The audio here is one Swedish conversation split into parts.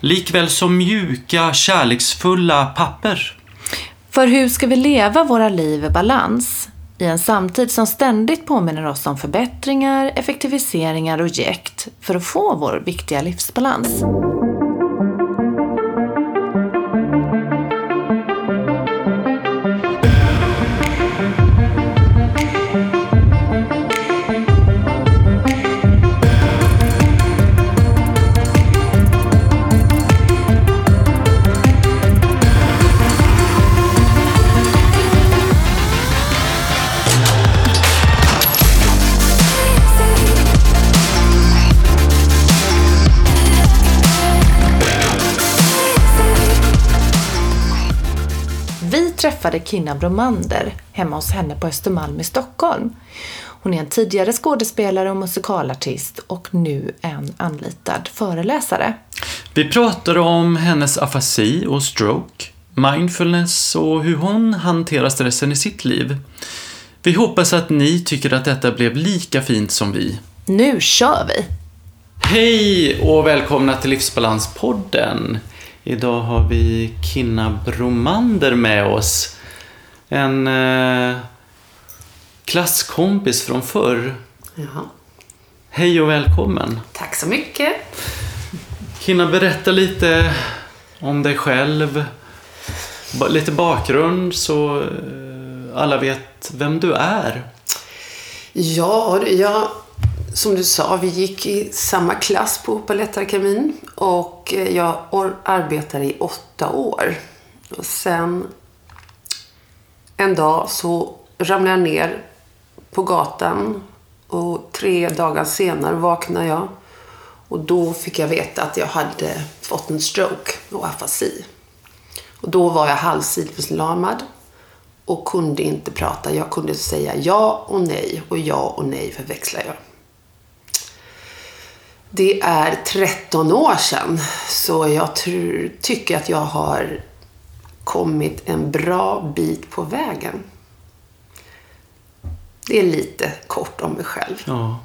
likväl som mjuka, kärleksfulla papper. För hur ska vi leva våra liv i balans? I en samtid som ständigt påminner oss om förbättringar, effektiviseringar och jäkt för att få vår viktiga livsbalans. Träffade Kinna Bromander hemma hos henne på Östermalm i Stockholm. Hon är en tidigare skådespelare och musikalartist och nu en anlitad föreläsare. Vi pratar om hennes afasi och stroke, mindfulness och hur hon hanterar stressen i sitt liv. Vi hoppas att ni tycker att detta blev lika fint som vi. Nu kör vi! Hej och välkomna till Livsbalanspodden. Idag har vi Kinna Bromander med oss. En eh, klasskompis från förr. Jaha. Hej och välkommen. Tack så mycket. Kinna, berätta lite om dig själv. Lite bakgrund så eh, alla vet vem du är. Ja, jag, som du sa, vi gick i samma klass på Balettakademin och eh, jag arbetade i åtta år. Och sen en dag så ramlade jag ner på gatan och tre dagar senare vaknade jag och då fick jag veta att jag hade fått en stroke och afasi. Och då var jag halvsidesförlamad och kunde inte prata. Jag kunde säga ja och nej och ja och nej förväxlade jag. Det är 13 år sedan så jag tror, tycker att jag har kommit en bra bit på vägen. Det är lite kort om mig själv. Ja.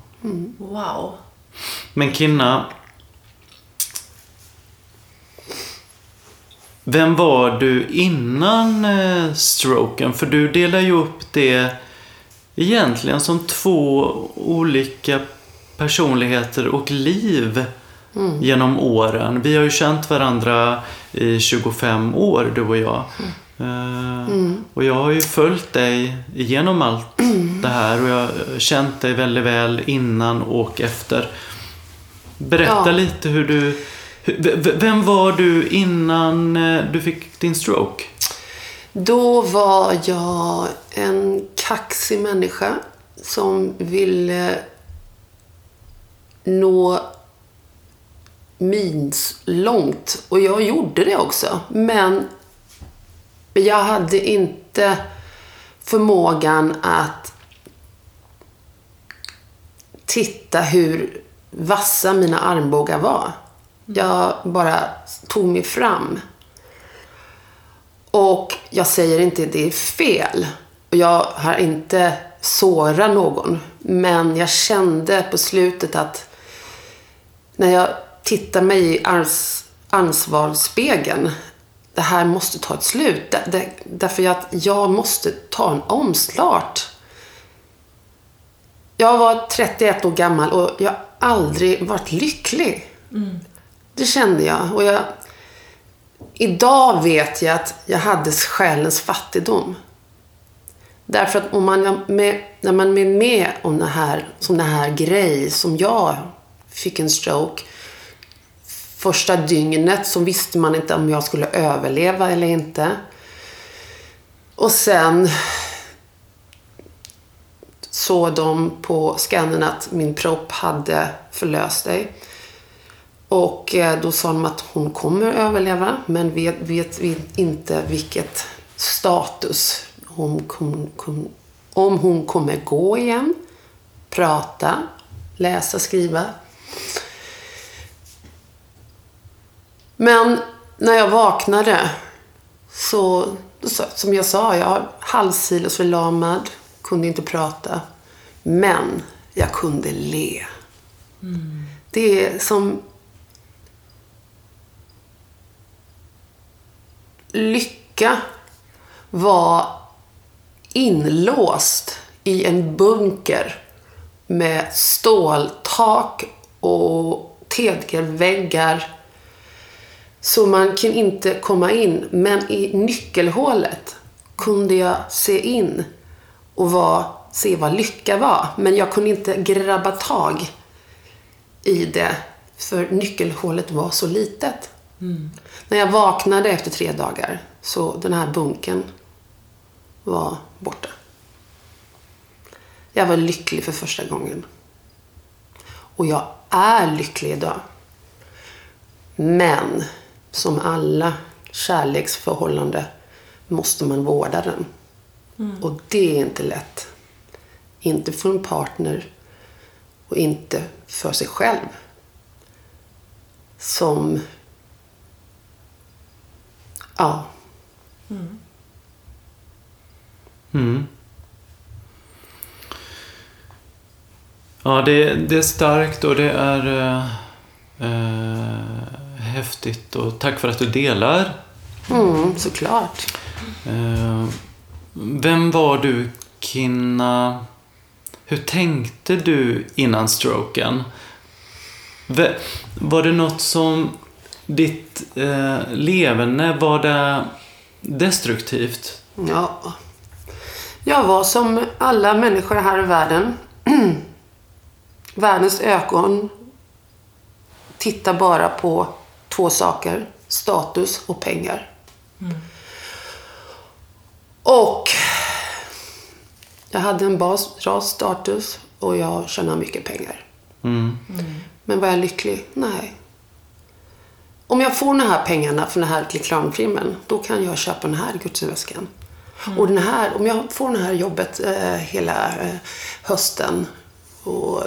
Wow! Men Kinna. Vem var du innan eh, stroken? För du delar ju upp det egentligen som två olika personligheter och liv genom åren. Vi har ju känt varandra i 25 år, du och jag. Eh, Och jag har ju följt dig genom allt det här och jag har känt dig väldigt väl innan och efter. Berätta Ja. lite hur du... Vem var du innan eh, du fick din stroke? Då var jag en kaxig människa som ville nå långt. Och jag gjorde det också. Men jag hade inte förmågan att titta hur vassa mina armbågar var. Jag bara tog mig fram. Och jag säger inte att det är fel. Och jag har inte sårat någon. Men jag kände på slutet att när jag tittar mig i ans ansvarsspegeln. Det här måste ta ett slut. Där- där- Därför att jag måste ta en omstart. Jag var 31 år gammal och jag har aldrig varit lycklig. Det kände jag. Och jag, idag vet jag att jag hade själens fattigdom. Därför att om man med, när man är med om det här, som det här grej som jag fick en stroke. Första dygnet så visste man inte om jag skulle överleva eller inte. Och sen såg de på scannen att min propp hade förlöst sig. Och eh, då sa de att hon kommer överleva, men vet, vet vi inte vilket status hon kom, kom, om hon kommer gå igen, prata, läsa, skriva. Men när jag vaknade så, som jag sa, jag var halvsilesförlamad, kunde inte prata. Men jag kunde le. Mm. Det är som lycka var inlåst i en bunker med ståltak och tegelväggar. Så man kan inte komma in. Men i nyckelhålet kunde jag se in och var, se vad lycka var. Men jag kunde inte grabba tag i det. För nyckelhålet var så litet. Mm. När jag vaknade efter tre dagar så den här bunken var borta. Jag var lycklig för första gången. Och jag är lycklig idag. Men som alla kärleksförhållande måste man vårda den. Mm. Och det är inte lätt. Inte för en partner och inte för sig själv. Som... Ja. Mm. Mm. Ja, det, det är starkt och det är äh, äh, häftigt och tack för att du delar. Mm, såklart. Äh, vem var du, Kinna? Hur tänkte du innan stroken? Var det något som ditt eh, levande, var det destruktivt? Ja. Jag var som alla människor här i världen. Världens ögon tittar bara på två saker. Status och pengar. Mm. Och jag hade en bra status och jag tjänade mycket pengar. Mm. Mm. Men var jag lycklig? Nej. Om jag får de här pengarna från den här reklamfilmen, då kan jag köpa den här gudsväskan. Mm. Och den här, om jag får det här jobbet eh, hela eh, hösten och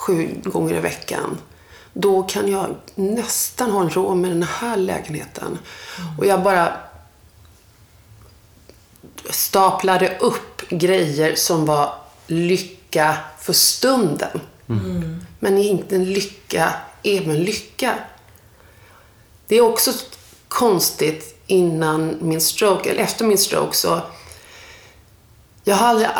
sju gånger i veckan, då kan jag nästan ha en råd med den här lägenheten. Mm. Och jag bara staplade upp grejer som var lycka för stunden. Mm. Men inte en lycka, även lycka. Det är också konstigt innan min stroke, eller efter min stroke, så jag hade,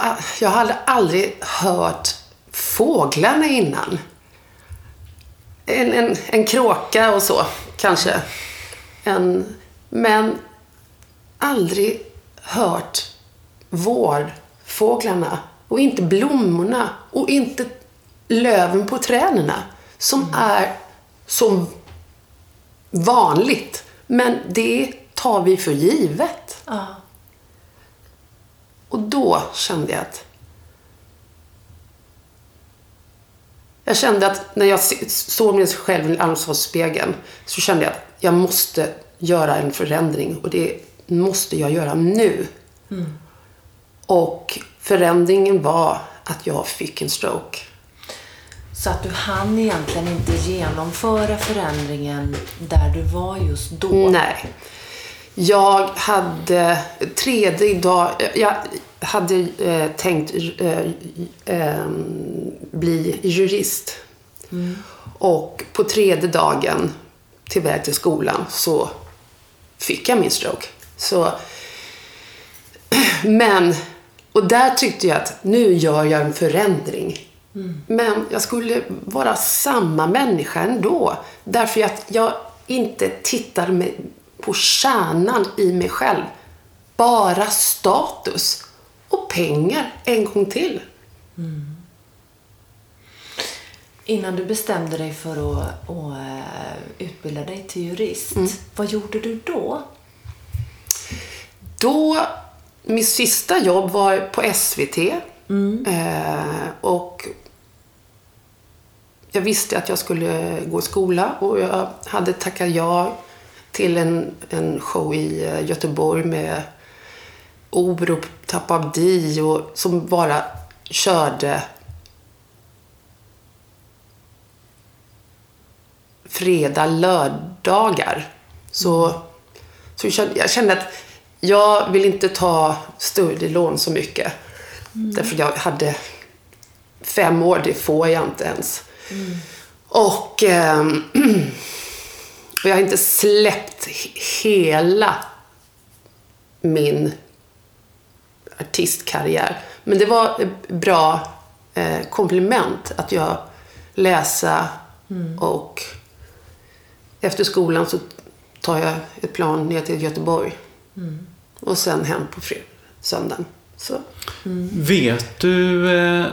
jag hade aldrig hört fåglarna innan. En, en, en kråka och så, kanske. En, men aldrig hört vårfåglarna och inte blommorna och inte löven på träden som mm. är som vanligt. Men det tar vi för givet. Ja. Och då kände jag att Jag kände att när jag såg mig själv i ansvarsspegeln så kände jag att jag måste göra en förändring och det måste jag göra nu. Mm. Och förändringen var att jag fick en stroke. Så att du hann egentligen inte genomföra förändringen där du var just då? Nej. Jag hade tredje dag, jag hade eh, tänkt eh, eh, bli jurist. Mm. Och på tredje dagen till väg till skolan så fick jag min stroke. Så, men, och där tyckte jag att nu gör jag en förändring. Mm. Men jag skulle vara samma människa ändå. Därför att jag inte tittar med på kärnan i mig själv. Bara status och pengar en gång till. Mm. Innan du bestämde dig för att, att uh, utbilda dig till jurist, mm. vad gjorde du då? Då, mitt sista jobb var på SVT. Mm. Uh, och jag visste att jag skulle gå i skola och jag hade tackat ja till en, en show i eh, Göteborg med Orup, Tapabdi och som bara körde fredag, lördagar. Så, så jag kände- att jag vill inte ta studielån så mycket. Därför jag hade fem år, det får jag inte ens. Och, ehm, och jag har inte släppt he- hela min artistkarriär. Men det var ett bra eh, komplement att jag läsa och efter skolan så tar jag ett plan ner till Göteborg. Och sen hem på fred- söndagen. Så. Vet du eh,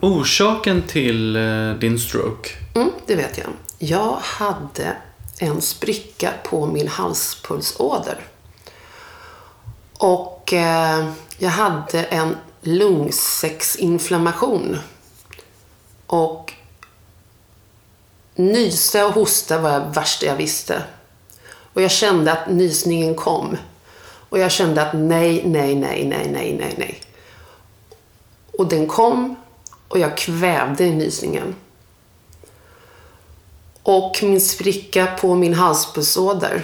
orsaken till eh, din stroke? Mm, det vet jag. Jag hade en spricka på min halspulsåder. Och eh, jag hade en lungsäcksinflammation. Och nysa och hosta var det värsta jag visste. Och jag kände att nysningen kom. Och jag kände att nej, nej, nej, nej, nej, nej, nej. Och den kom och jag kvävde nysningen. Och min spricka på min halspulsåder,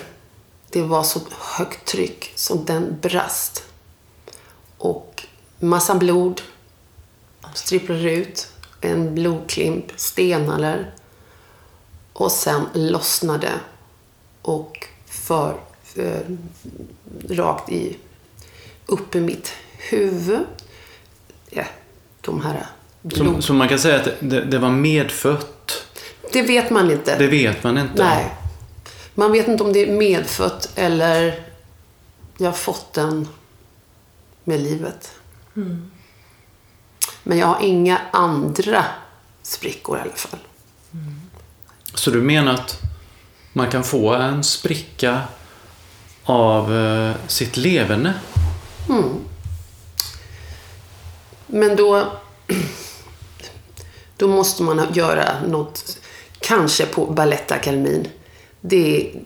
det var så högt tryck som den brast. Och massa blod stripplade ut, en blodklimp, stenaler. Och sen lossnade och för, för rakt i, upp i mitt huvud. Ja, de här Så, blod... så man kan säga att det, det var medfött? Det vet man inte. Det vet man inte? Nej. Man vet inte om det är medfött eller jag har fått den med livet. Men jag har inga andra sprickor i alla fall. Så du menar att man kan få en spricka av eh, sitt leverne? Men då, då måste man göra något, kanske på Balettakademin. Det är,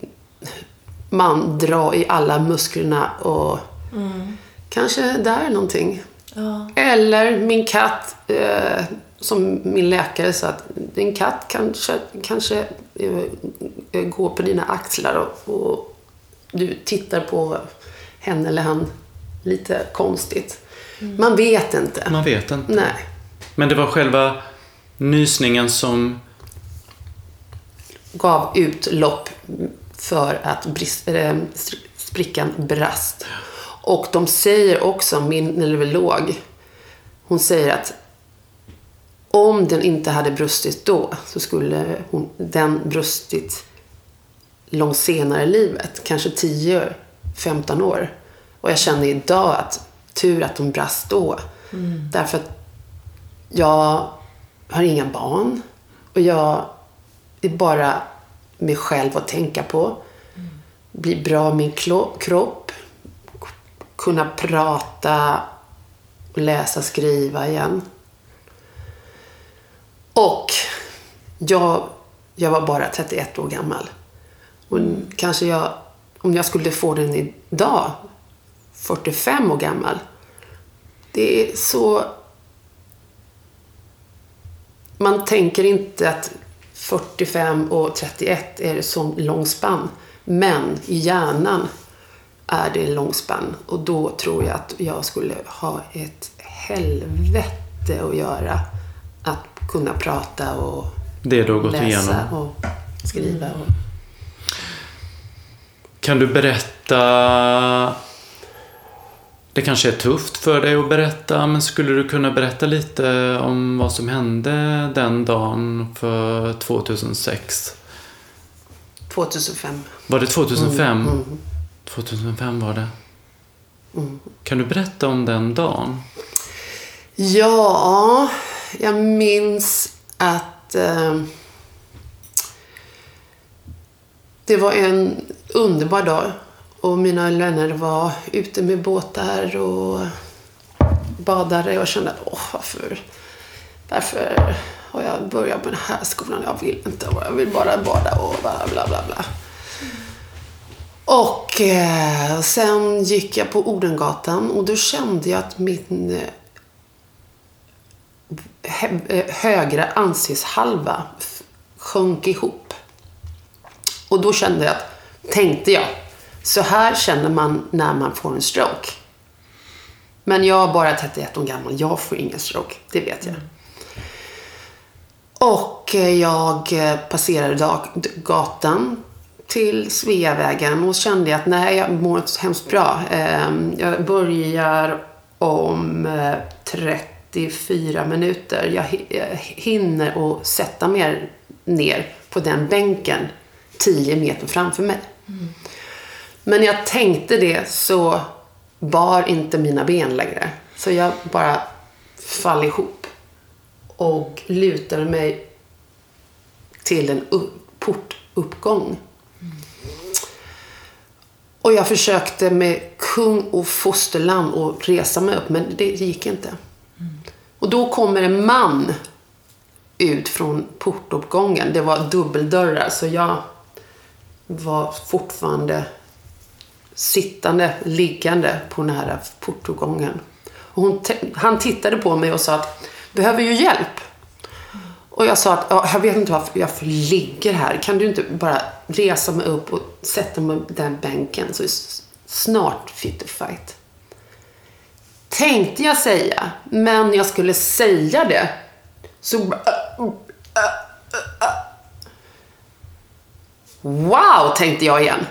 man drar i alla musklerna och kanske där någonting. Eller min katt, eh, som min läkare sa att din katt kanske, kanske eh, går på dina axlar och, och du tittar på henne eller han lite konstigt. Man vet inte. Man vet inte. Nej. Men det var själva nysningen som... Gav utlopp för att brist, äh, sprickan brast. Och de säger också, min neurolog, hon säger att om den inte hade brustit då så skulle hon, den brustit långt senare i livet. Kanske 10-15 år. Och jag känner idag att tur att de brast då. Därför att jag har inga barn. Och jag det är bara mig själv att tänka på. Bli bra med min kropp. Kunna prata och läsa, skriva igen. Och jag, jag var bara 31 år gammal. Och kanske jag, om jag skulle få den idag, 45 år gammal. Det är så... Man tänker inte att 45 och 31 är ett sån lång spann. Men i hjärnan är det en lång spann. Och då tror jag att jag skulle ha ett helvete att göra. Att kunna prata och Det du har gått läsa igenom. och skriva. Och... Kan du berätta... Det kanske är tufft för dig att berätta, men skulle du kunna berätta lite om vad som hände den dagen för 2006? 2005. Var det 2005? Mm, 2005 var det. Kan du berätta om den dagen? Ja, jag minns att eh, det var en underbar dag och mina vänner var ute med båtar och badade och jag kände att åh, varför, varför har jag börjat på den här skolan? Jag vill inte. Jag vill bara bada och bla bla bla. bla. Och eh, sen gick jag på Odengatan och då kände jag att min eh, eh högra ansiktshalva sjönk ihop. Och då kände jag, att- tänkte jag, så här känner man när man får en stroke. Men jag är bara 31 år gammal, jag får ingen stroke, det vet jag. Och eh, jag eh, passerade dag- gatan till Sveavägen och kände att nej, jag mår inte så hemskt bra. Ehm, jag börjar om eh, 34 minuter. Jag hinner och sätta mig ner på den bänken 10 meter framför mig. Mm. Men när jag tänkte det så bar inte mina ben längre. Så jag bara fall ihop och lutade mig till en upp, portuppgång. Och jag försökte med kung och fosterland att resa mig upp, men det gick inte. Och då kommer en man ut från portuppgången. Det var dubbeldörrar, så jag var fortfarande sittande, liggande på den här portogången. Och hon, han tittade på mig och sa att behöver ju hjälp. Och jag sa att ja, jag vet inte varför jag ligger här. Kan du inte bara resa mig upp och sätta mig på den bänken så snart fit to fight. Tänkte jag säga, men jag skulle säga det så bara, Wow, tänkte jag igen.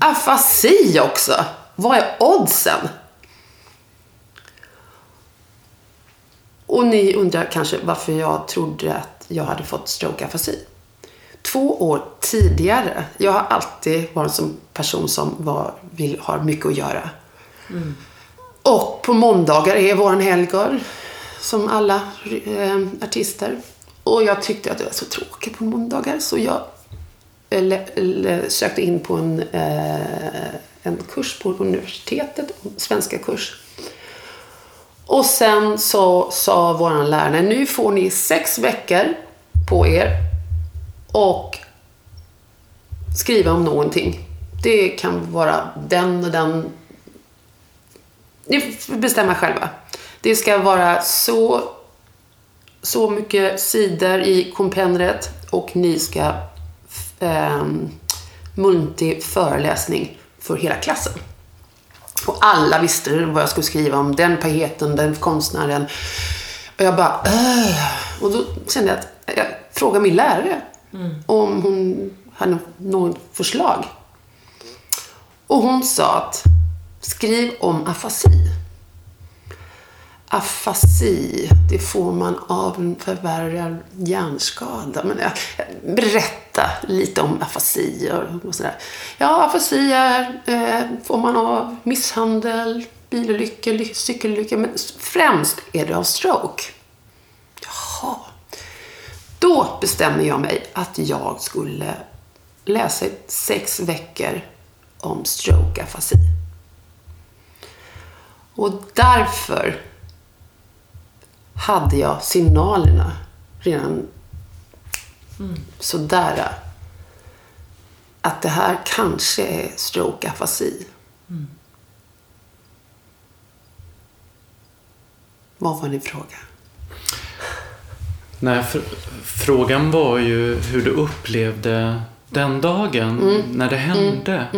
Afasi också. Vad är oddsen? Och ni undrar kanske varför jag trodde att jag hade fått stroke afasi. Två år tidigare, jag har alltid varit en person som var, vill, har mycket att göra. Och på måndagar är våran helgdag, som alla eh, artister. Och jag tyckte att det var så tråkigt på måndagar så jag sökte in på en, eh, en kurs på universitetet, en svenska kurs. Och sen så sa vår lärare, nu får ni sex veckor på er och skriva om någonting. Det kan vara den och den. Ni får bestämma själva. Det ska vara så, så mycket sidor i kompendiet och ni ska eh, muntlig föreläsning för hela klassen. Och alla visste vad jag skulle skriva om den poeten, den konstnären. Och jag bara, äh. Och då kände jag att jag frågade min lärare om hon hade något förslag. Och hon sa att skriv om afasi. Afasi, det får man av en förvärrad hjärnskada. Men jag, berätta lite om afasi och, och sådär. Ja, afasi är, eh, får man av misshandel, bilolyckor, cykelolyckor. Men främst är det av stroke. Jaha. Då bestämmer jag mig att jag skulle läsa i sex veckor om stroke afasi. Och därför hade jag signalerna redan sådär. Att det här kanske är stroke afasi. Vad var din fråga? Nej, för, frågan var ju hur du upplevde den dagen när det hände.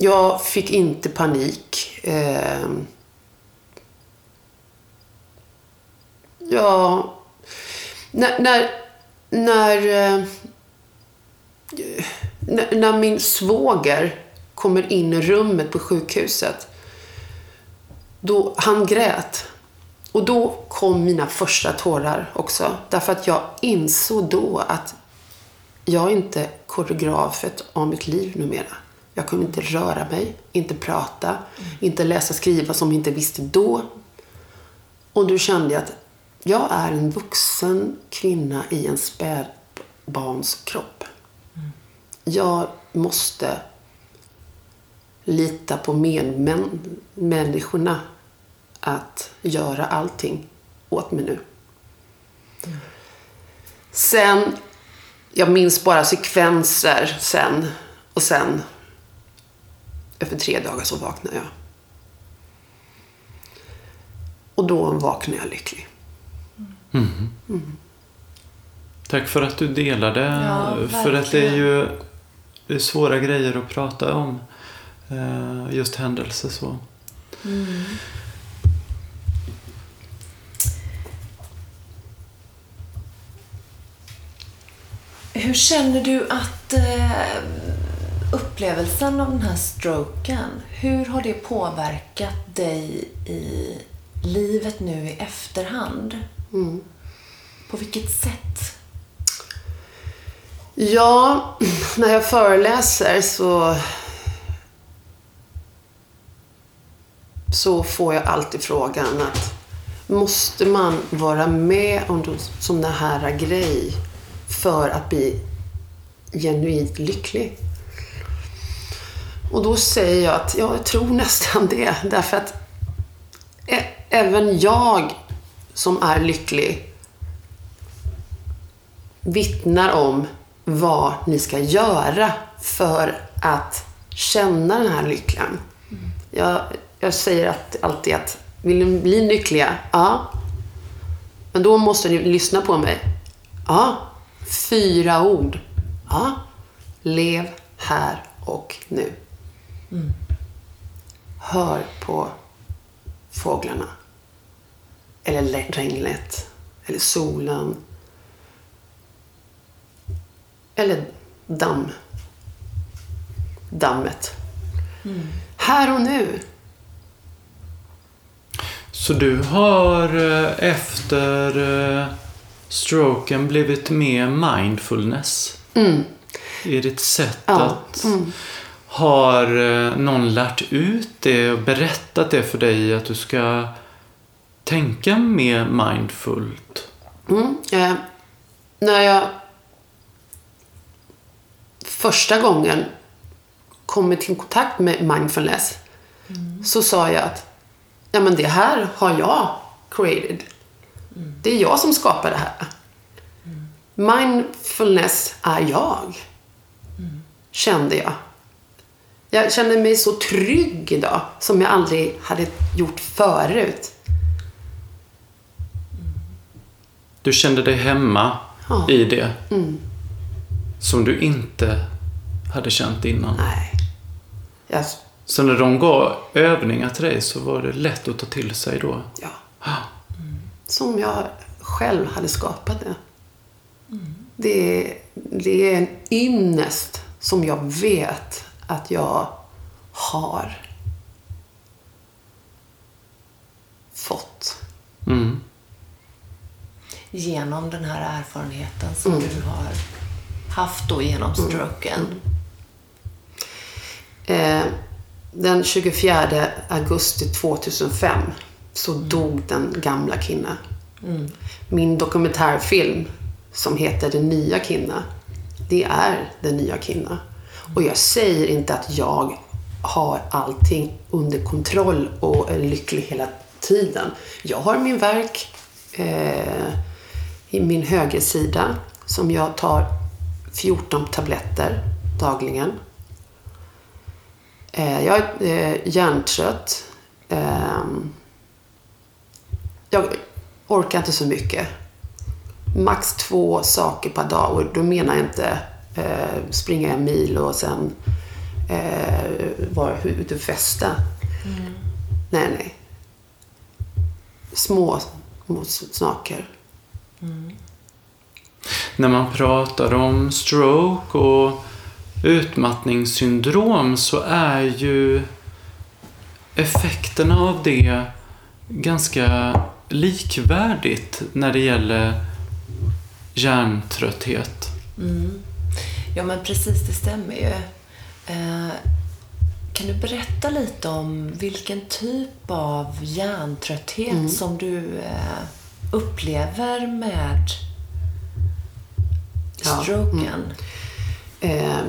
Jag fick inte panik. Eh, ja, när, när, när, eh, när, när min svåger kommer in i rummet på sjukhuset. Då, han grät. Och då kom mina första tårar också. Därför att jag insåg då att jag är inte koreografet av mitt liv numera. Jag kunde inte röra mig, inte prata, inte läsa skriva som jag inte visste då. Och då kände jag att jag är en vuxen kvinna i en spädbarns kropp. Jag måste lita på medmänniskorna att göra allting åt mig nu. Sen, jag minns bara sekvenser sen och sen efter tre dagar så vaknade jag. Och då vaknade jag lycklig. Tack för att du delade. Ja, för att det är ju det är svåra grejer att prata om. eh, Just händelser så. Hur känner du att eh, upplevelsen av den här stroken, hur har det påverkat dig i livet nu i efterhand? På vilket sätt? Ja, när jag föreläser så så får jag alltid frågan att måste man vara med om en sån här grej för att bli genuint lycklig? Och då säger jag att ja, jag tror nästan det. Därför att ä- även jag som är lycklig vittnar om vad ni ska göra för att känna den här lyckan. Jag, jag säger att, alltid att vill ni bli lyckliga? Ja. Men då måste ni lyssna på mig. Ja. Fyra ord. Ja. Lev här och nu. Hör på fåglarna. Eller le- regnet. Eller solen. Eller damm. Dammet. Här och nu. Så du har eh, efter eh, stroken blivit mer mindfulness i ditt sätt Ja, att... Har eh, någon lärt ut det och berättat det för dig att du ska tänka mer mindfullt? Mm. Eh, när jag första gången kom i kontakt med mindfulness så sa jag att ja, men det här har jag created. Det är jag som skapar det här. Mindfulness är jag. Kände jag. Jag känner mig så trygg idag som jag aldrig hade gjort förut. Du kände dig hemma Ja. i det. Som du inte hade känt innan. Nej. Jag, Så när de gav övningar till dig så var det lätt att ta till sig då? ja. Som jag själv hade skapat det. Det, är- det är en ynnest som jag vet att jag har fått. Mm. Genom den här erfarenheten som du har haft då genom stroken. Eh, den 24 augusti 2005 så dog den gamla Kinna. Min dokumentärfilm som heter Den nya Kinna, det är den nya Kinna. Och jag säger inte att jag har allting under kontroll och är lycklig hela tiden. Jag har min verk eh, i min högersida som jag tar 14 tabletter dagligen. Eh, jag är eh, hjärntrött. Eh, jag orkar inte så mycket. Max två saker per dag och då menar jag inte eh, springa en mil och sen eh, vara ute och festa. Nej, nej. Små, små saker. När man pratar om stroke och utmattningssyndrom så är ju effekterna av det ganska likvärdigt när det gäller hjärntrötthet. Ja, men precis, det stämmer ju. Eh, kan du berätta lite om vilken typ av hjärntrötthet som du eh, upplever med Ja, stroken? Eh,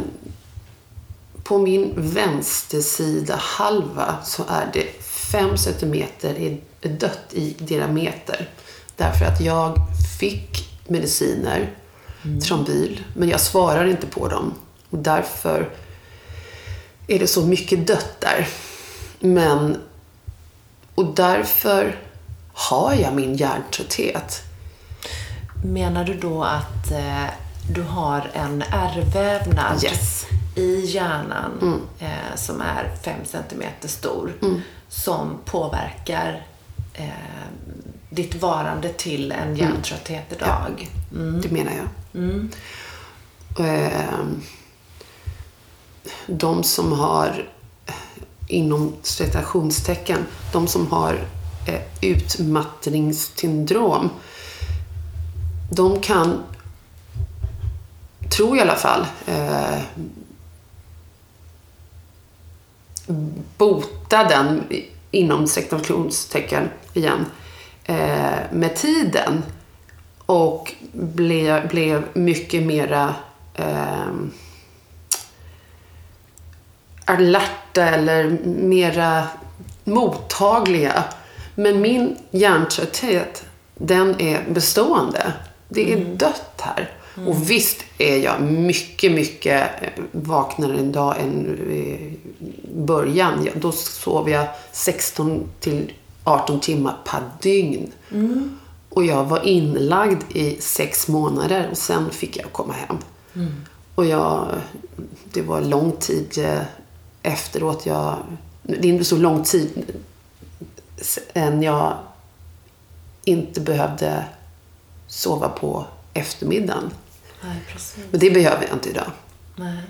på min vänstersida halva så är det 5 centimeter dött i diameter. Därför att jag fick mediciner, trombyl, men jag svarar inte på dem. Och därför är det så mycket dött där. Men, och därför har jag min hjärntrötthet. Menar du då att eh, du har en ärrvävnad Yes. i hjärnan eh, som är 5 cm stor som påverkar eh, ditt varande till en hjärntrötthet idag? Det menar jag. Ehm, De som har, inom citationstecken, de som har eh, utmattningssyndrom, de kan, tror jag i alla fall, eh, bota den inom citationstecken igen eh, med tiden och blev, blev mycket mera eh, alerta eller mera mottagliga. Men min hjärntrötthet, den är bestående. Det är dött här. Och visst är jag mycket, mycket eh, vaknare en dag än i början. Ja, Då sov jag 16 till 18 timmar per dygn. Och jag var inlagd i sex månader och sen fick jag komma hem. Och jag, det var lång tid eh, efteråt. Jag, det är inte så lång tid än jag inte behövde sova på eftermiddagen. Nej. Men det behöver jag inte idag. Nej.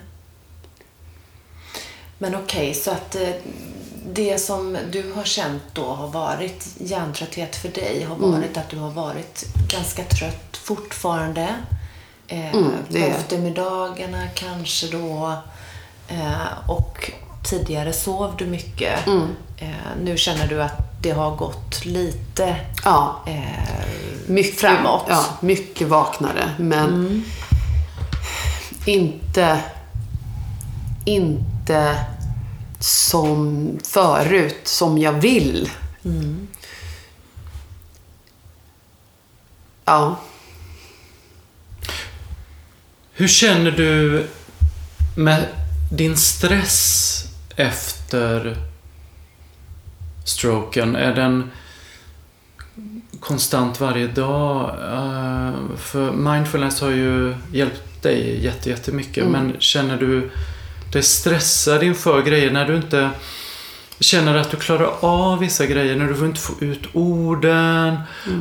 Men okej, så att eh, det som du har känt då har varit hjärntrötthet för dig har Mm. varit att du har varit ganska trött fortfarande. Eh, Mm, det på är- eftermiddagarna kanske då. Eh, och tidigare sov du mycket. Mm. Eh, nu känner du att det har gått lite Ja, eh, mycket, framåt. Ja, mycket vaknare. Men inte, inte som förut, som jag vill. Ja. Hur känner du med din stress efter stroken? Är den konstant varje dag? Eh, För mindfulness har ju hjälpt dig jätte- jättemycket. Men känner du dig stressad inför grejer när du inte känner att du klarar av vissa grejer, när du inte får ut orden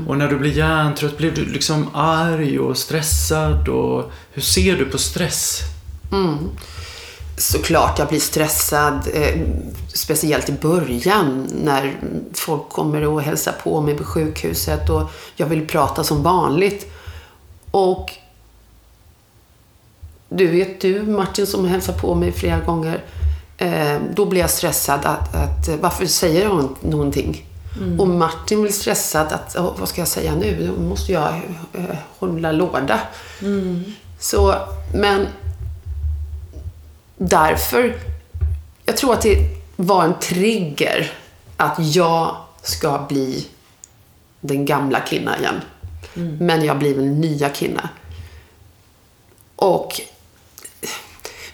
och när du blir hjärntrött, blir du liksom arg och stressad? Och hur ser du på stress? Såklart jag blir stressad, eh, speciellt i början när folk kommer och hälsar på mig på sjukhuset och jag vill prata som vanligt. Och du vet du Martin som hälsar på mig flera gånger, eh, då blir jag stressad att, att varför säger inte någonting? Och Martin blir stressad att, "Åh, vad ska jag säga nu? Då måste jag eh, hålla låda. Så, men därför, jag tror att det var en trigger att jag ska bli den gamla Kinna igen. Men jag blir den nya Kinna. Och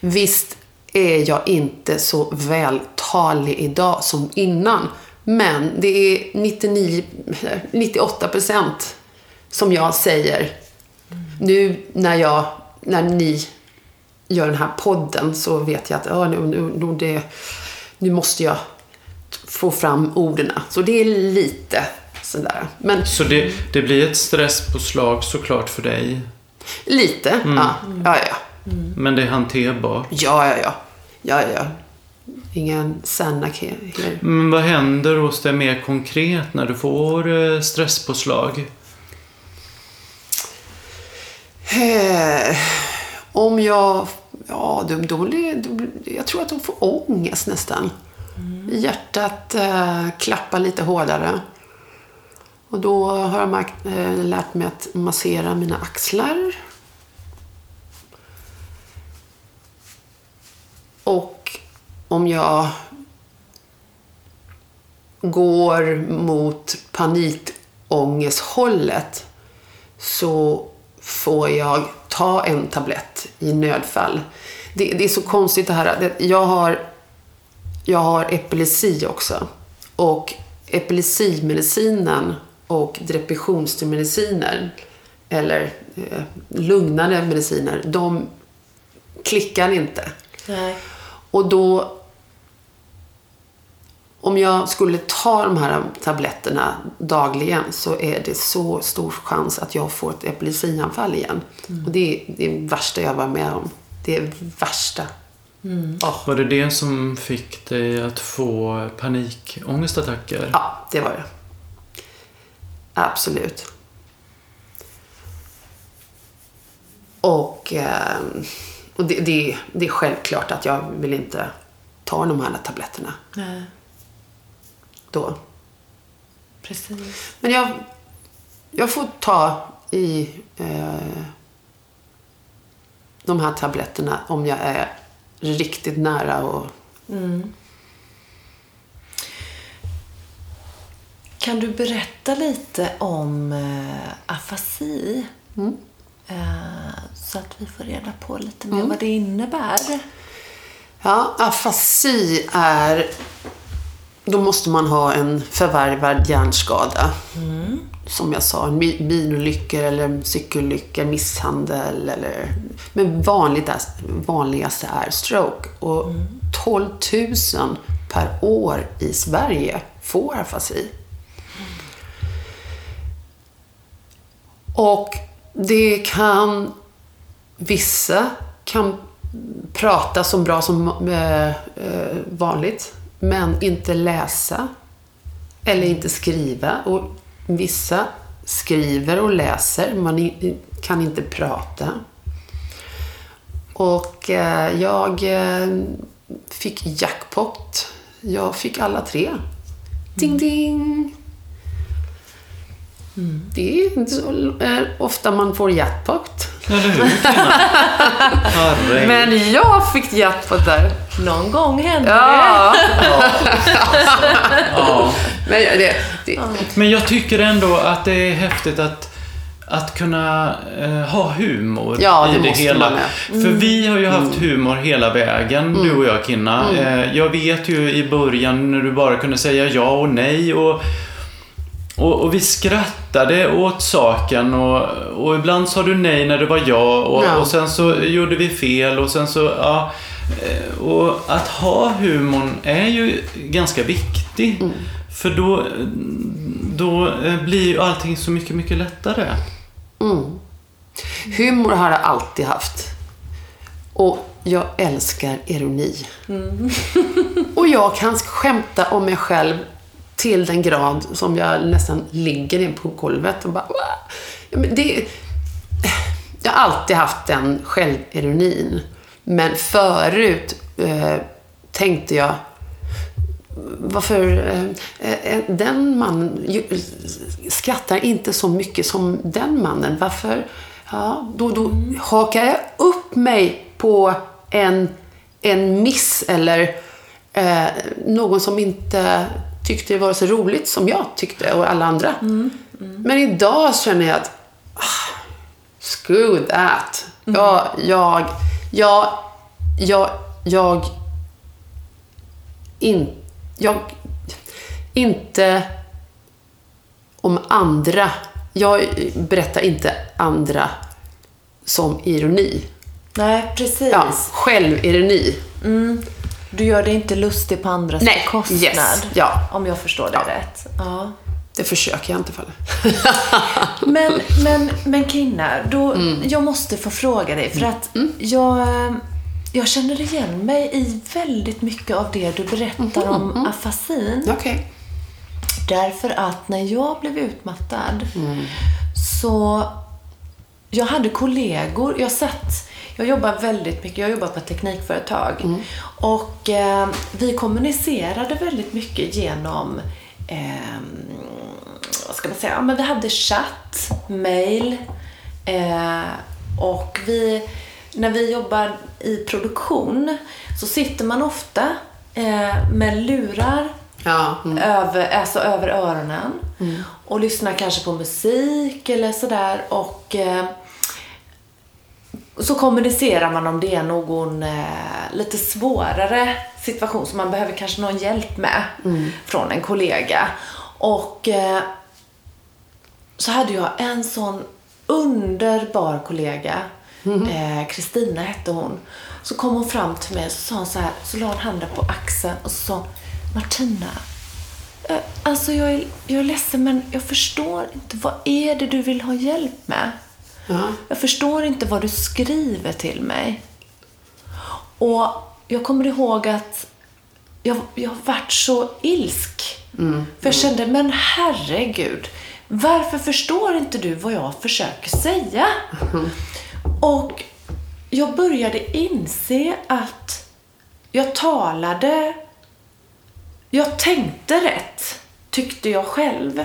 visst är jag inte så vältalig idag som innan. Men det är 99, 98 procent som jag säger. Nu när, jag, när ni gör den här podden så vet jag att nu, nu, nu, det, nu måste jag få fram orden. Så det är lite sådär. Men Så det, det blir ett stresspåslag såklart för dig. lite, ja. Ja, ja. Men det är hanterbart. Ja, ja, ja. Ja, ja. Ingen Sanac här. Men vad händer hos dig mer konkret när du får eh, stresspåslag? Eh, Om jag... Ja, blir, då, blir- jag tror att de får ångest nästan. Hjärtat eh, klappar lite hårdare. Och då har jag märkt, eh, lärt mig att massera mina axlar. Och om jag går mot panikångesthållet så får jag ta en tablett i nödfall. Det, det är så konstigt det här. Jag har, jag har epilepsi också. Och epilepsimedicinen och depressionsmediciner eller eh, lugnande mediciner, de klickar inte. Nej. Och då om jag skulle ta de här tabletterna dagligen så är det så stor chans att jag får ett epilepsianfall igen. Och det är det värsta jag var med om. Det är värsta. Var det det som fick dig att få panikångestattacker? Ja, det var det. Absolut. Och, eh, och det, det, det är självklart att jag vill inte ta de här tabletterna Nej, då. precis. Men jag, jag får ta i eh, de här tabletterna om jag är riktigt nära och Kan du berätta lite om eh, afasi? Eh, så att vi får reda på lite mer vad det innebär. Ja, afasi är... Då måste man ha en förvärvad hjärnskada. Som jag sa, bilolyckor eller cykelolyckor, misshandel eller... Men vanligt är, vanligaste är stroke. Och 12 000 per år i Sverige får afasi. Och det kan... Vissa kan prata så bra som eh, eh, vanligt, men inte läsa eller inte skriva. Och vissa skriver och läser, man kan inte prata. Och eh, jag eh, fick jackpot. Jag fick alla tre. Ding, ding! Det är inte så ofta man får jackpot. Eller hur? Herregud. Men jag fick jackpot där. Någon gång händer Ja. Ja. Men det, det, Men jag tycker ändå att det är häftigt att, att kunna eh, ha humor Ja, i det det måste hela. med. För vi har ju haft humor hela vägen, du och jag Kinna. Eh, jag vet ju i början när du bara kunde säga ja och nej och och, och vi skrattade åt saken och, och ibland sa du nej när det var ja och, Ja. och sen så gjorde vi fel och sen så, ja. Eh, Och att ha humorn är ju ganska viktig. För då, då eh, blir ju allting så mycket, mycket lättare. humor har jag alltid haft. Och jag älskar ironi. och jag kan skämta om mig själv till den grad som jag nästan ligger in på golvet och bara... Ja, men det, jag har alltid haft den självironin. Men förut eh, tänkte jag varför eh, eh, eh den mannen skrattar inte så mycket som den mannen. Varför? Ja, då, då hakar jag upp mig på en, en miss eller eh, någon som inte tyckte det var så roligt som jag tyckte och alla andra. Men idag känner jag att ah, screw that. Jag, jag, jag, jag, jag in, jag, inte om andra. Jag berättar inte andra som ironi. Nej, precis. Ja, självironi. Du gör dig inte lustig på andras Nej, bekostnad. yes, ja. Om jag förstår det Ja. rätt. Ja. Det försöker jag inte falla. Men, men, men Kinna, då, Mm. jag måste få fråga dig. För att jag, eh, jag känner igen mig i väldigt mycket av det du berättar Mhm, om afasin. Okej. Därför att när jag blev utmattad Mm. så... Jag hade kollegor. Jag satt... Jag jobbar väldigt mycket. Jag jobbar på ett teknikföretag. Mm. Och eh, vi kommunicerade väldigt mycket genom... Eh, vad ska man säga? Ja, men vi hade chatt, mail. Eh, och vi... När vi jobbar i produktion så sitter man ofta eh, med lurar Ja. Mm. över, alltså över öronen. Och lyssnar kanske på musik eller sådär. Och eh, så kommunicerar man om det är någon eh, lite svårare situation som man behöver kanske någon hjälp med från en kollega. Och eh, så hade jag en sån underbar kollega. eh, Kristina hette hon. Så kom hon fram till mig och så sa hon så här, så la hon handen på axeln och så sa Martina, eh, alltså jag är, jag är ledsen men jag förstår inte, vad är det du vill ha hjälp med? Ja. Jag förstår inte vad du skriver till mig. Och jag kommer ihåg att jag, jag vart så ilsk. För jag kände, men herregud, varför förstår inte du vad jag försöker säga? Och jag började inse att jag talade, jag tänkte rätt, tyckte jag själv.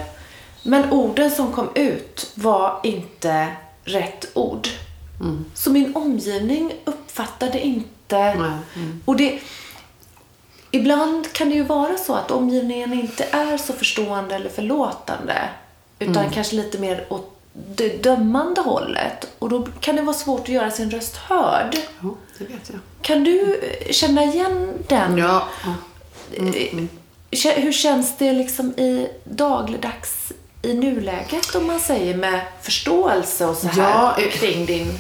Men orden som kom ut var inte rätt ord. Så min omgivning uppfattade inte... Nej. Och det, ibland kan det ju vara så att omgivningen inte är så förstående eller förlåtande. Utan kanske lite mer åt det dömande hållet. Och då kan det vara svårt att göra sin röst hörd. ja, det vet jag. Kan du känna igen den? Ja. ja. Eh, kä- Hur känns det liksom i dagligdags i nuläget om man säger med förståelse och så här Ja, eh, kring din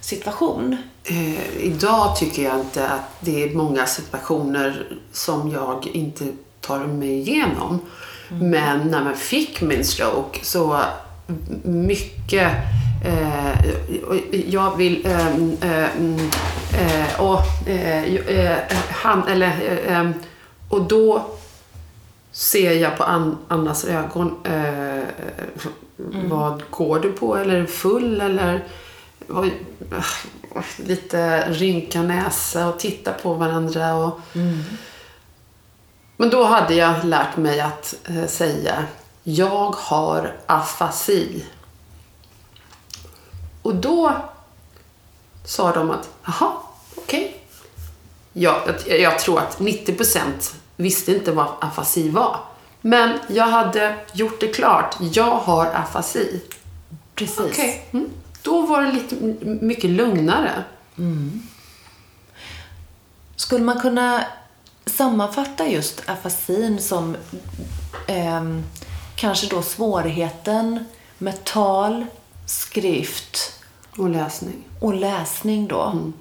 situation? Eh, idag tycker jag inte att det är många situationer som jag inte tar mig igenom. Men när man fick min stroke så mycket eh, jag vill ehm, ehm, eh, och, eh, eh, han eller eh, ehm, och då ser jag på An- Annas ögon eh, vad går du på eller är du full eller äh, lite rynka näsa och titta på varandra. Och... Men då hade jag lärt mig att eh, säga jag har afasi. Och då sa de att jaha, okej. Jag, jag, jag tror att 90% visste inte vad afasi var. Men jag hade gjort det klart. Jag har afasi. Precis. Okej. Mm. Då var det lite mycket lugnare. Skulle man kunna sammanfatta just afasin som ehm, kanske då svårigheten med tal, skrift Och läsning. och läsning då?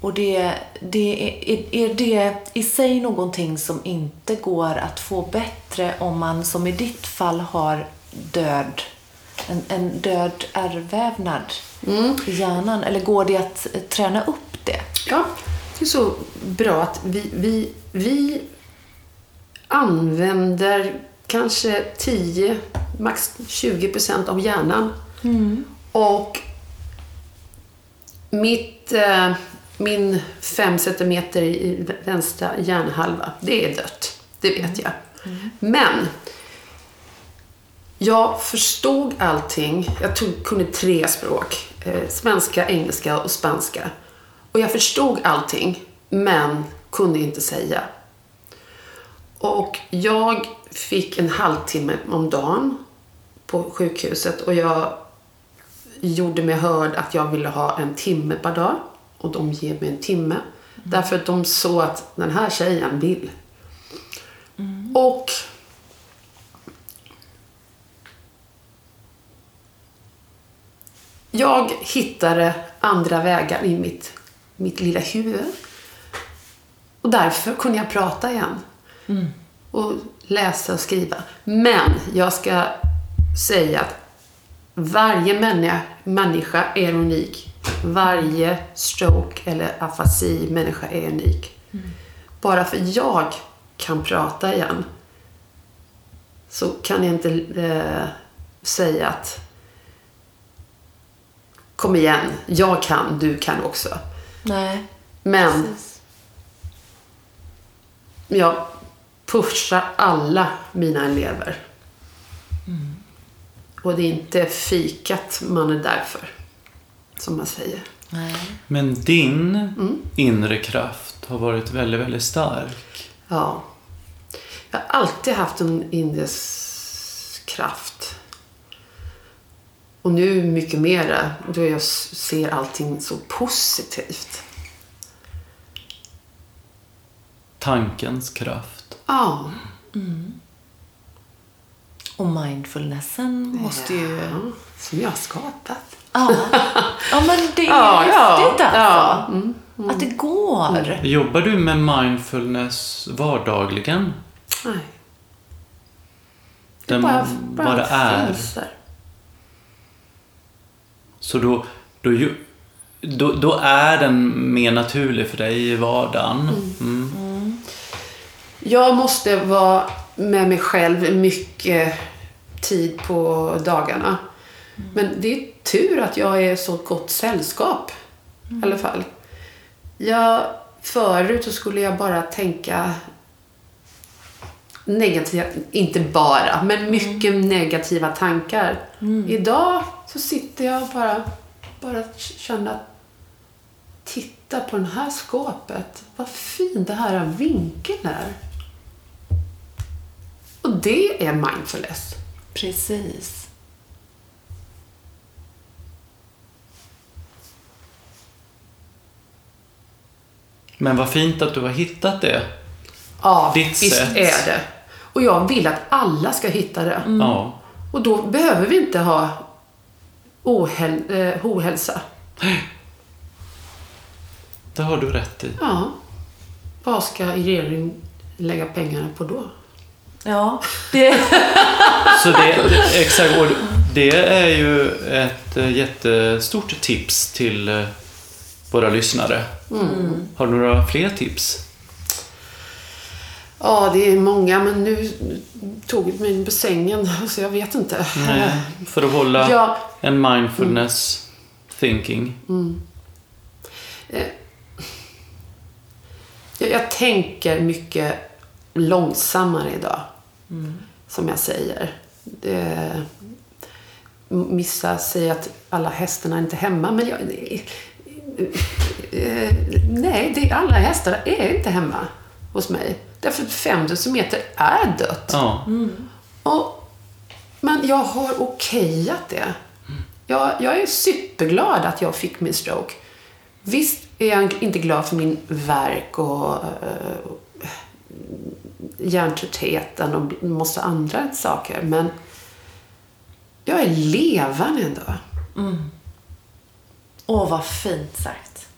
Och det, det är, är det i sig någonting som inte går att få bättre om man som i ditt fall har död, en, en död ärrvävnad i hjärnan? Eller går det att eh, träna upp det? Ja, det är så bra att vi, vi, vi använder kanske 10, max 20 procent av hjärnan. Och mitt, eh, min 5 centimeter i vänstra hjärnhalva, det är dött. Det vet jag. Men jag förstod allting. Jag tog, kunde tre språk. Eh, svenska, engelska och spanska. Och jag förstod allting, men kunde inte säga. Och jag fick en halvtimme om dagen på sjukhuset och jag gjorde mig hörd att jag ville ha en timme per dag. Och de ger mig en timme. Därför att de såg att den här tjejen vill. Och jag hittade andra vägar i mitt, mitt lilla huvud. Och därför kunde jag prata igen. Och läsa och skriva. Men jag ska säga att varje människa, människa är unik. Varje stroke eller afasi människa är unik. Bara för jag kan prata igen så kan jag inte eh, säga att kom igen, jag kan, du kan också. Nej, Men precis. jag pushar alla mina elever. Och det är inte fikat man är där för, som man säger. Nej. Men din inre kraft har varit väldigt, väldigt stark. Ja. Jag har alltid haft en indeskraft. Och nu mycket mera, då jag ser allting så positivt. Tankens kraft. Ja. Och mindfulnessen måste ju... ja som jag har skapat. Ja, ja men det är Ja, ja, häftigt alltså. ja. Mm, Att det går. Jobbar du med mindfulness vardagligen? Nej. Den, bara, bara vad det är. finns där. Så då, då, då, då är den mer naturlig för dig i vardagen. Mm. Jag måste vara med mig själv mycket tid på dagarna. Men det är tur att jag är så gott sällskap. I alla fall. Jag, förut så skulle jag bara tänka negativa, inte bara, men mycket negativa tankar. Idag så sitter jag bara, bara känner att titta på det här skåpet. Vad fin det här vinkeln är. Och det är mindfulness. Precis. Men vad fint att du har hittat det. Ja, Ditt visst sätt. är det. Och jag vill att alla ska hitta det. Ja. Och då behöver vi inte ha ohäl eh, ohälsa. Det har du rätt i. Ja. Vad ska regeringen lägga pengarna på då? Ja, det... Så det, det, exakt, och det är ju ett eh, jättestort tips till eh, våra lyssnare. Har du några fler tips? Ja, det är många, men nu tog det mig på sängen, så jag vet inte. Nej, för att hålla Ja. en mindfulness thinking. Jag, jag tänker mycket långsammare idag. Som jag säger. Det, vissa säger att alla hästarna är inte hemma, men jag... eh, Nej, det, alla hästar är inte hemma hos mig. Därför att fem decimeter är dött. Ja. Och, men jag har okejat det. Jag, jag är superglad att jag fick min stroke. Visst är jag inte glad för min värk och uh, hjärntröttheten och måste andra saker. Men jag är levande ändå. Åh, vad fint sagt.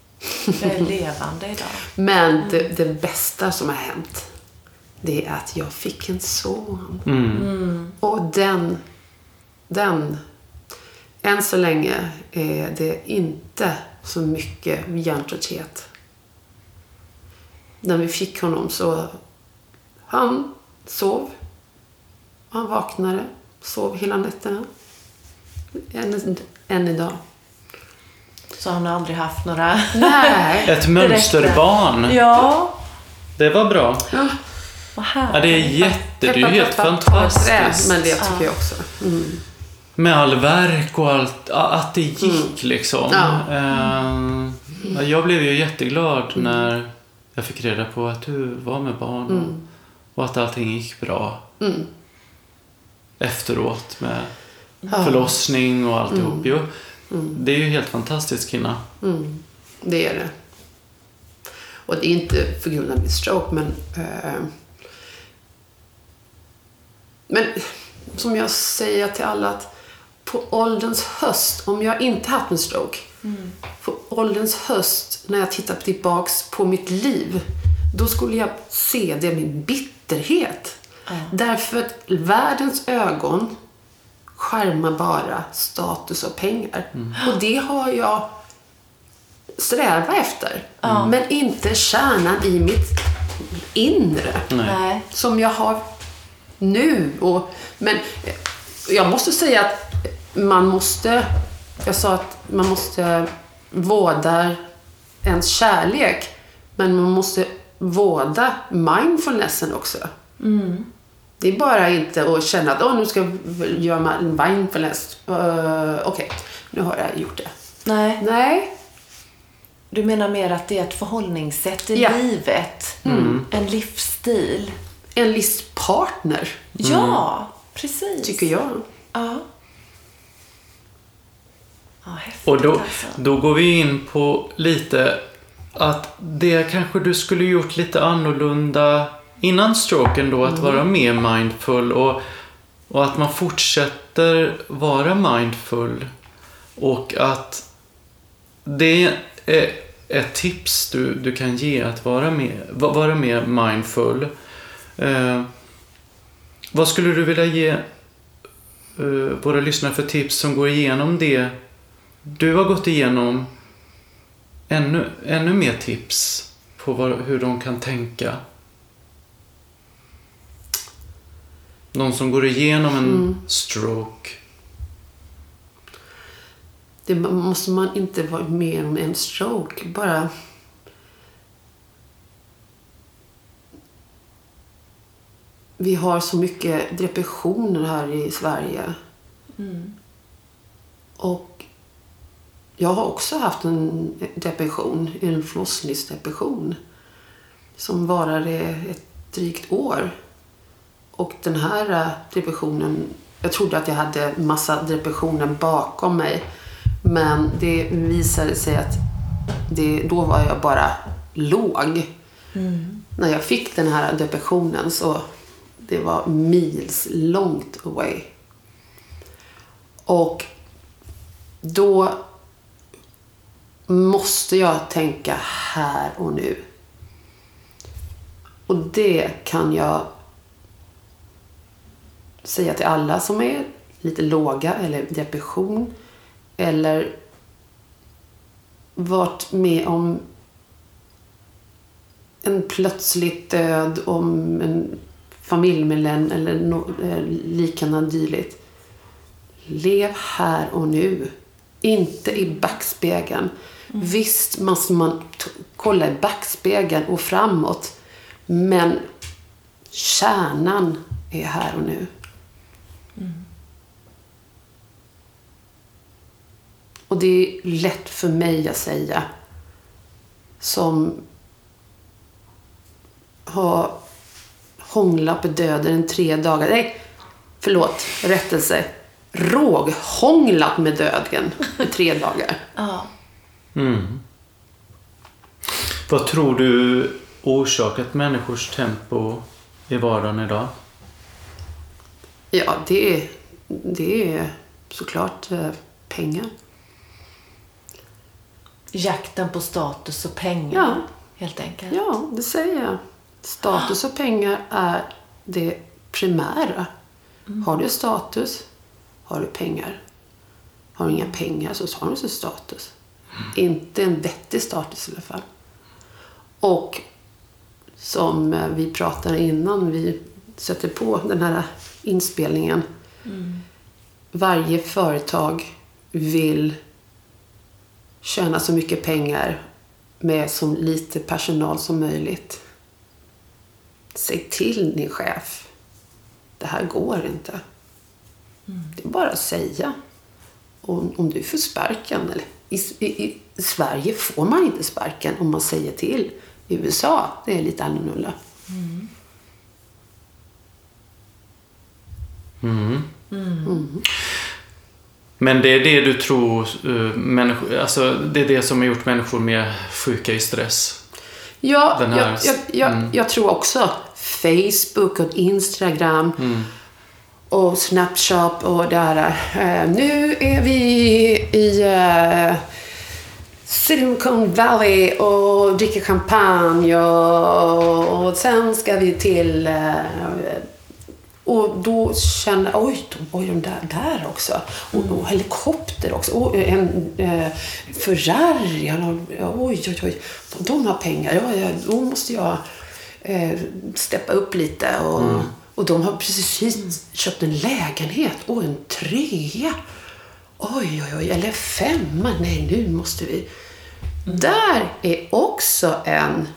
Jag är levande idag. Men det, det bästa som har hänt, det är att jag fick en son. Mm. Och den, den, än så länge är det inte så mycket hjärntrötthet. När vi fick honom så, han sov. Han vaknade, sov hela nätterna. Än, än idag. Så han har aldrig haft några... Nej. Ett mönsterbarn. Ja, Det var bra. vad härligt. Ja, det är jätte... Det är ju helt fantastiskt. Men det tycker jag också. Mm. Med all verk och allt. Att det gick liksom. Ja. Ja, jag blev ju jätteglad när jag fick reda på att du var med barn. Och, att allting gick bra. Mm. Efteråt med förlossning och alltihop. Jo, Det är ju helt fantastiskt Kina. Mm, det är det. Och det är inte för grund av min stroke, men... Eh, men som jag säger till alla att på ålderns höst, om jag inte haft en stroke, på ålderns höst när jag tittar tillbaks på mitt liv, då skulle jag se det med bitterhet. Därför att världens ögon skärmar bara status och pengar. Och det har jag strävat efter. Men inte kärnan i mitt inre. Nej. Som jag har nu. Och, men jag måste säga att man måste... Jag sa att man måste vårda ens kärlek. Men man måste vårda mindfulnessen också. Det är bara inte att känna att Åh, nu ska jag göra en mindfulness. Uh, Okej, nu har jag gjort det. Nej, Nej, du menar mer att det är ett förhållningssätt i Ja. livet. En livsstil. en livspartner, Ja, precis. tycker jag. Ja. Ja, häftigt Och då, alltså. då går vi in på lite att det kanske du skulle gjort lite annorlunda innan stroken då, att vara mer mindful och, och att man fortsätter vara mindful och att det är ett tips du, du kan ge att vara mer, va- vara mer mindful. Eh, vad skulle du vilja ge eh, våra lyssnare för tips som går igenom det du har gått igenom ännu, ännu mer tips på vad, hur de kan tänka. Någon som går igenom en stroke. Det måste man inte vara med om en stroke. Bara... Vi har så mycket depressioner här i Sverige. Och jag har också haft en depression, en förlossningsdepression. Som varade ett drygt år. Och den här eh, depressionen, jag trodde att jag hade massa depressioner bakom mig. Men det visade sig att det, då var jag bara låg. När jag fick den här depressionen så det var mils långt away. Och då måste jag tänka här och nu. Och det kan jag säga till alla som är lite låga eller depression eller varit med om en plötslig död om en familjemedlem eller no, eh, liknande dylikt. Lev här och nu. Inte i backspegeln. Visst måste man kolla i backspegeln och framåt. Men kärnan är här och nu. Och det är lätt för mig att säga som har hånglat på döden i tre dagar. Nej, förlåt, rättelse. Råghånglat med döden i tre dagar. Ja. Mm. Vad tror du orsakat människors tempo i vardagen idag? Ja, det är, det är såklart eh, pengar. Jakten på status och pengar, Ja. helt enkelt. Ja, det säger jag. Status och pengar är det primära. Har du status, har du pengar. Har du inga pengar så har du inte status. Inte en vettig status i alla fall. Och som eh, vi pratade innan vi sätter på den här inspelningen. Varje företag vill tjäna så mycket pengar med så lite personal som möjligt. Säg till din chef. Det här går inte. Det är bara att säga. Om, om du får sparken. Eller, i, i, I Sverige får man inte sparken om man säger till. I USA det är lite annorlunda. Men det är det du tror, uh, människor, alltså det är det som har gjort människor mer sjuka i stress? Ja, Den här- jag, jag, jag, jag tror också Facebook och Instagram och Snapchat och det här. eh, nu är vi i eh, Silicon Valley och dricker champagne och, och sen ska vi till eh, och då känner jag, oj, de, oj, de där, där också. Och, och helikopter också. Och eh, en eh, Ferrari. Oj, oj, oj. De, har pengar. Ja, ja, då måste jag eh, steppa upp lite. Och, mm och de har precis köpt en lägenhet. Och en trea. Oj, oj, oj. Eller femma. Nej, nu måste vi... Där är också en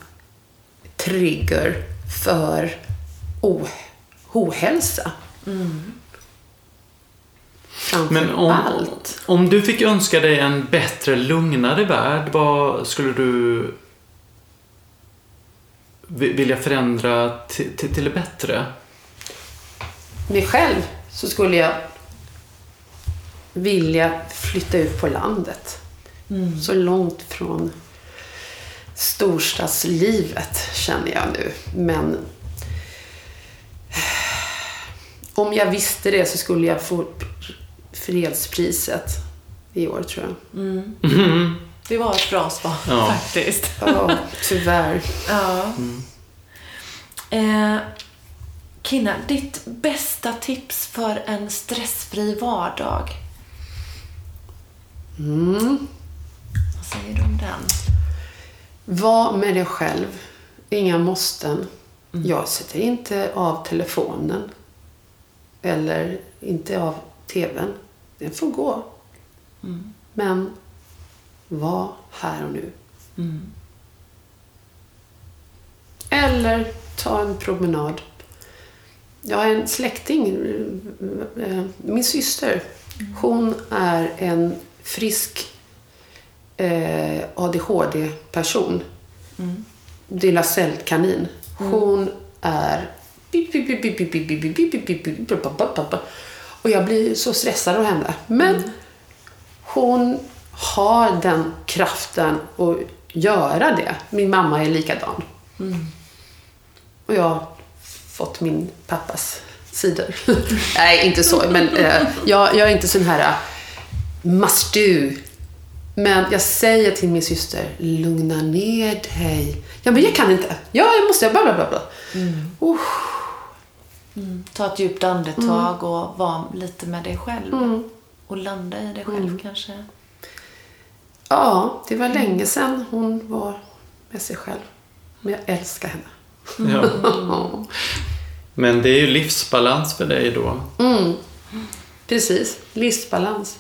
trigger för oh, ohälsa. Framför Men om, allt. om du fick önska dig en bättre, lugnare värld, vad skulle du vi- vilja förändra till, till, till det bättre? Mig själv så skulle jag vilja flytta ut på landet. Så långt från storstadslivet känner jag nu. Men om jag visste det så skulle jag få fredspriset i år tror jag. Det var ett bra svar Ja. faktiskt. Ja, tyvärr. Ja. Eh, Kina, ditt bästa tips för en stressfri vardag? Mm. Vad säger du om den? Var med dig själv. Inga måsten. Jag sätter inte av telefonen. Eller inte av tvn. Den får gå. Men var här och nu. Eller ta en promenad. Jag har en släkting, eh, min syster. Hon är en frisk eh, ADHD-person. Lilla cellkanin. Hon är... Och jag blir så stressad av henne. Men hon har den kraften att göra det. Min mamma är likadan. Och jag fått min pappas sidor. Nej, inte så. Men eh, jag, jag är inte sån här uh, must do. Men jag säger till min syster, lugna ner dig. Ja, men jag kan inte. Ja, jag måste. Bla, bla, bla, bla. Oh, Ta ett djupt andetag och vara lite med dig själv. Och landa i dig själv kanske. ja, det var länge sedan hon var med sig själv. Men jag älskar henne. Ja. Men det är ju livsbalans för dig då. Mm. Precis. Livsbalans.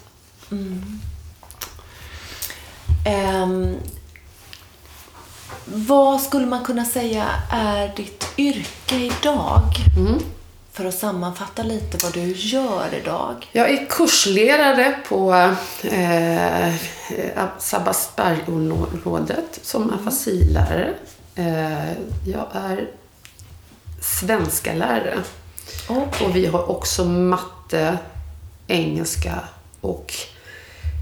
Ehm, vad skulle man kunna säga är ditt yrke idag? För att sammanfatta lite vad du gör idag. Jag är kursledare på eh, Sabbatsbergområdet som afasilärare. Eh, jag är svenska lärare. Okej. Och vi har också matte, engelska och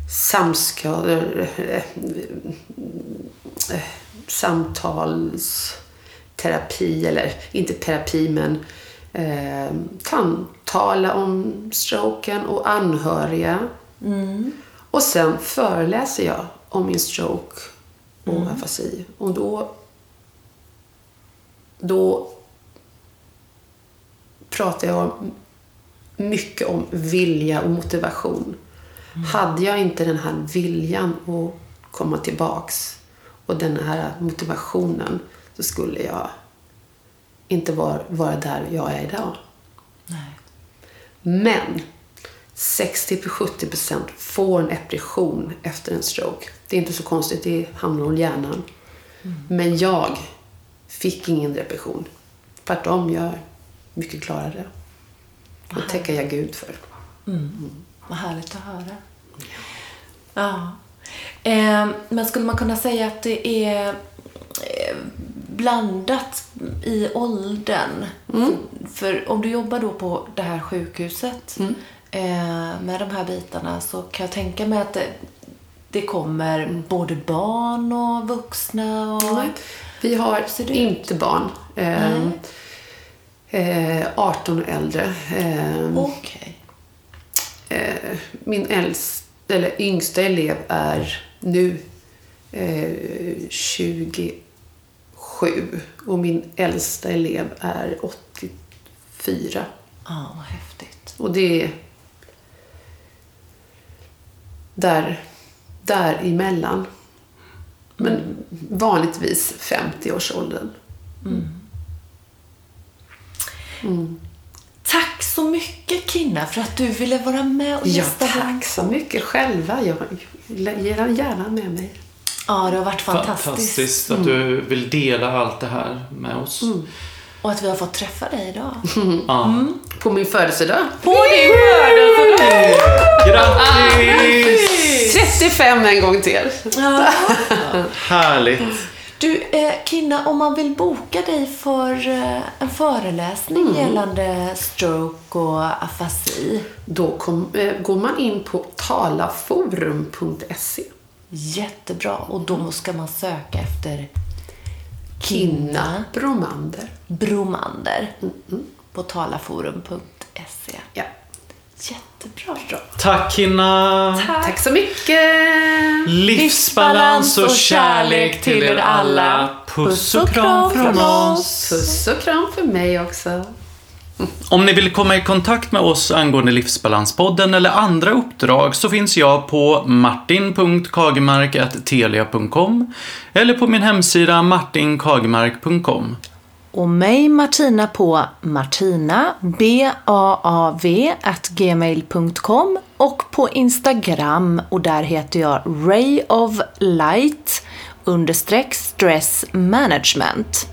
samska, eh, eh, samtalsterapi, eller inte terapi men eh, samtala om stroken och anhöriga. Och sen föreläser jag om min stroke och afasi. Och då, då pratar jag mycket om vilja och motivation. Hade jag inte den här viljan att komma tillbaks och den här motivationen så skulle jag inte vara, vara där jag är idag. Nej. Men 60-70% får en depression efter en stroke. Det är inte så konstigt, det hamnar om hjärnan. Men jag fick ingen depression. Tvärtom, jag är mycket klarare. Det tackar jag Gud för. Vad härligt att höra. Ja. Ehm, men skulle man kunna säga att det är eh, blandat i åldern? För, för om du jobbar då på det här sjukhuset eh, med de här bitarna så kan jag tänka mig att det, det kommer både barn och vuxna. Och... Nej, Vi har inte barn. Eh, eh, 18 och äldre. Eh, Okej. eh, min äldst, eller yngsta elev är nu eh, 27 och min äldsta elev är 84. Ja, vad häftigt. Och det är där, däremellan. Men vanligtvis 50-årsåldern. Tack så mycket Kinna för att du ville vara med och Ja, gästa vår tack så mycket själva. Jag ger gärna med mig. Ja, det har varit fantastiskt. Fantastiskt att du vill dela allt det här med oss. Och att vi har fått träffa dig idag. Ja. På min födelsedag. På din födelsedag! Grattis! 35 en gång till. Ja. Härligt. Du, eh, Kinna, om man vill boka dig för eh, en föreläsning Mm. gällande stroke och afasi. Då kom, eh, går man in på talaforum.se. Jättebra. Och då ska man söka efter Kinna Bromander. Bromander på talaforum.se. Ja. Jättebra. Tack Hinna! Tack så mycket! Livsbalans och kärlek till er alla. Puss och kram från oss. Puss och kram för mig också. Om ni vill komma i kontakt med oss angående Livsbalanspodden eller andra uppdrag så finns jag på martin.kagemark.telia.com eller på min hemsida martinkagemark.com. Och mig Martina på martina, B-A-A-V, gmail.com och på Instagram och där heter jag Ray of Light understreck stress management.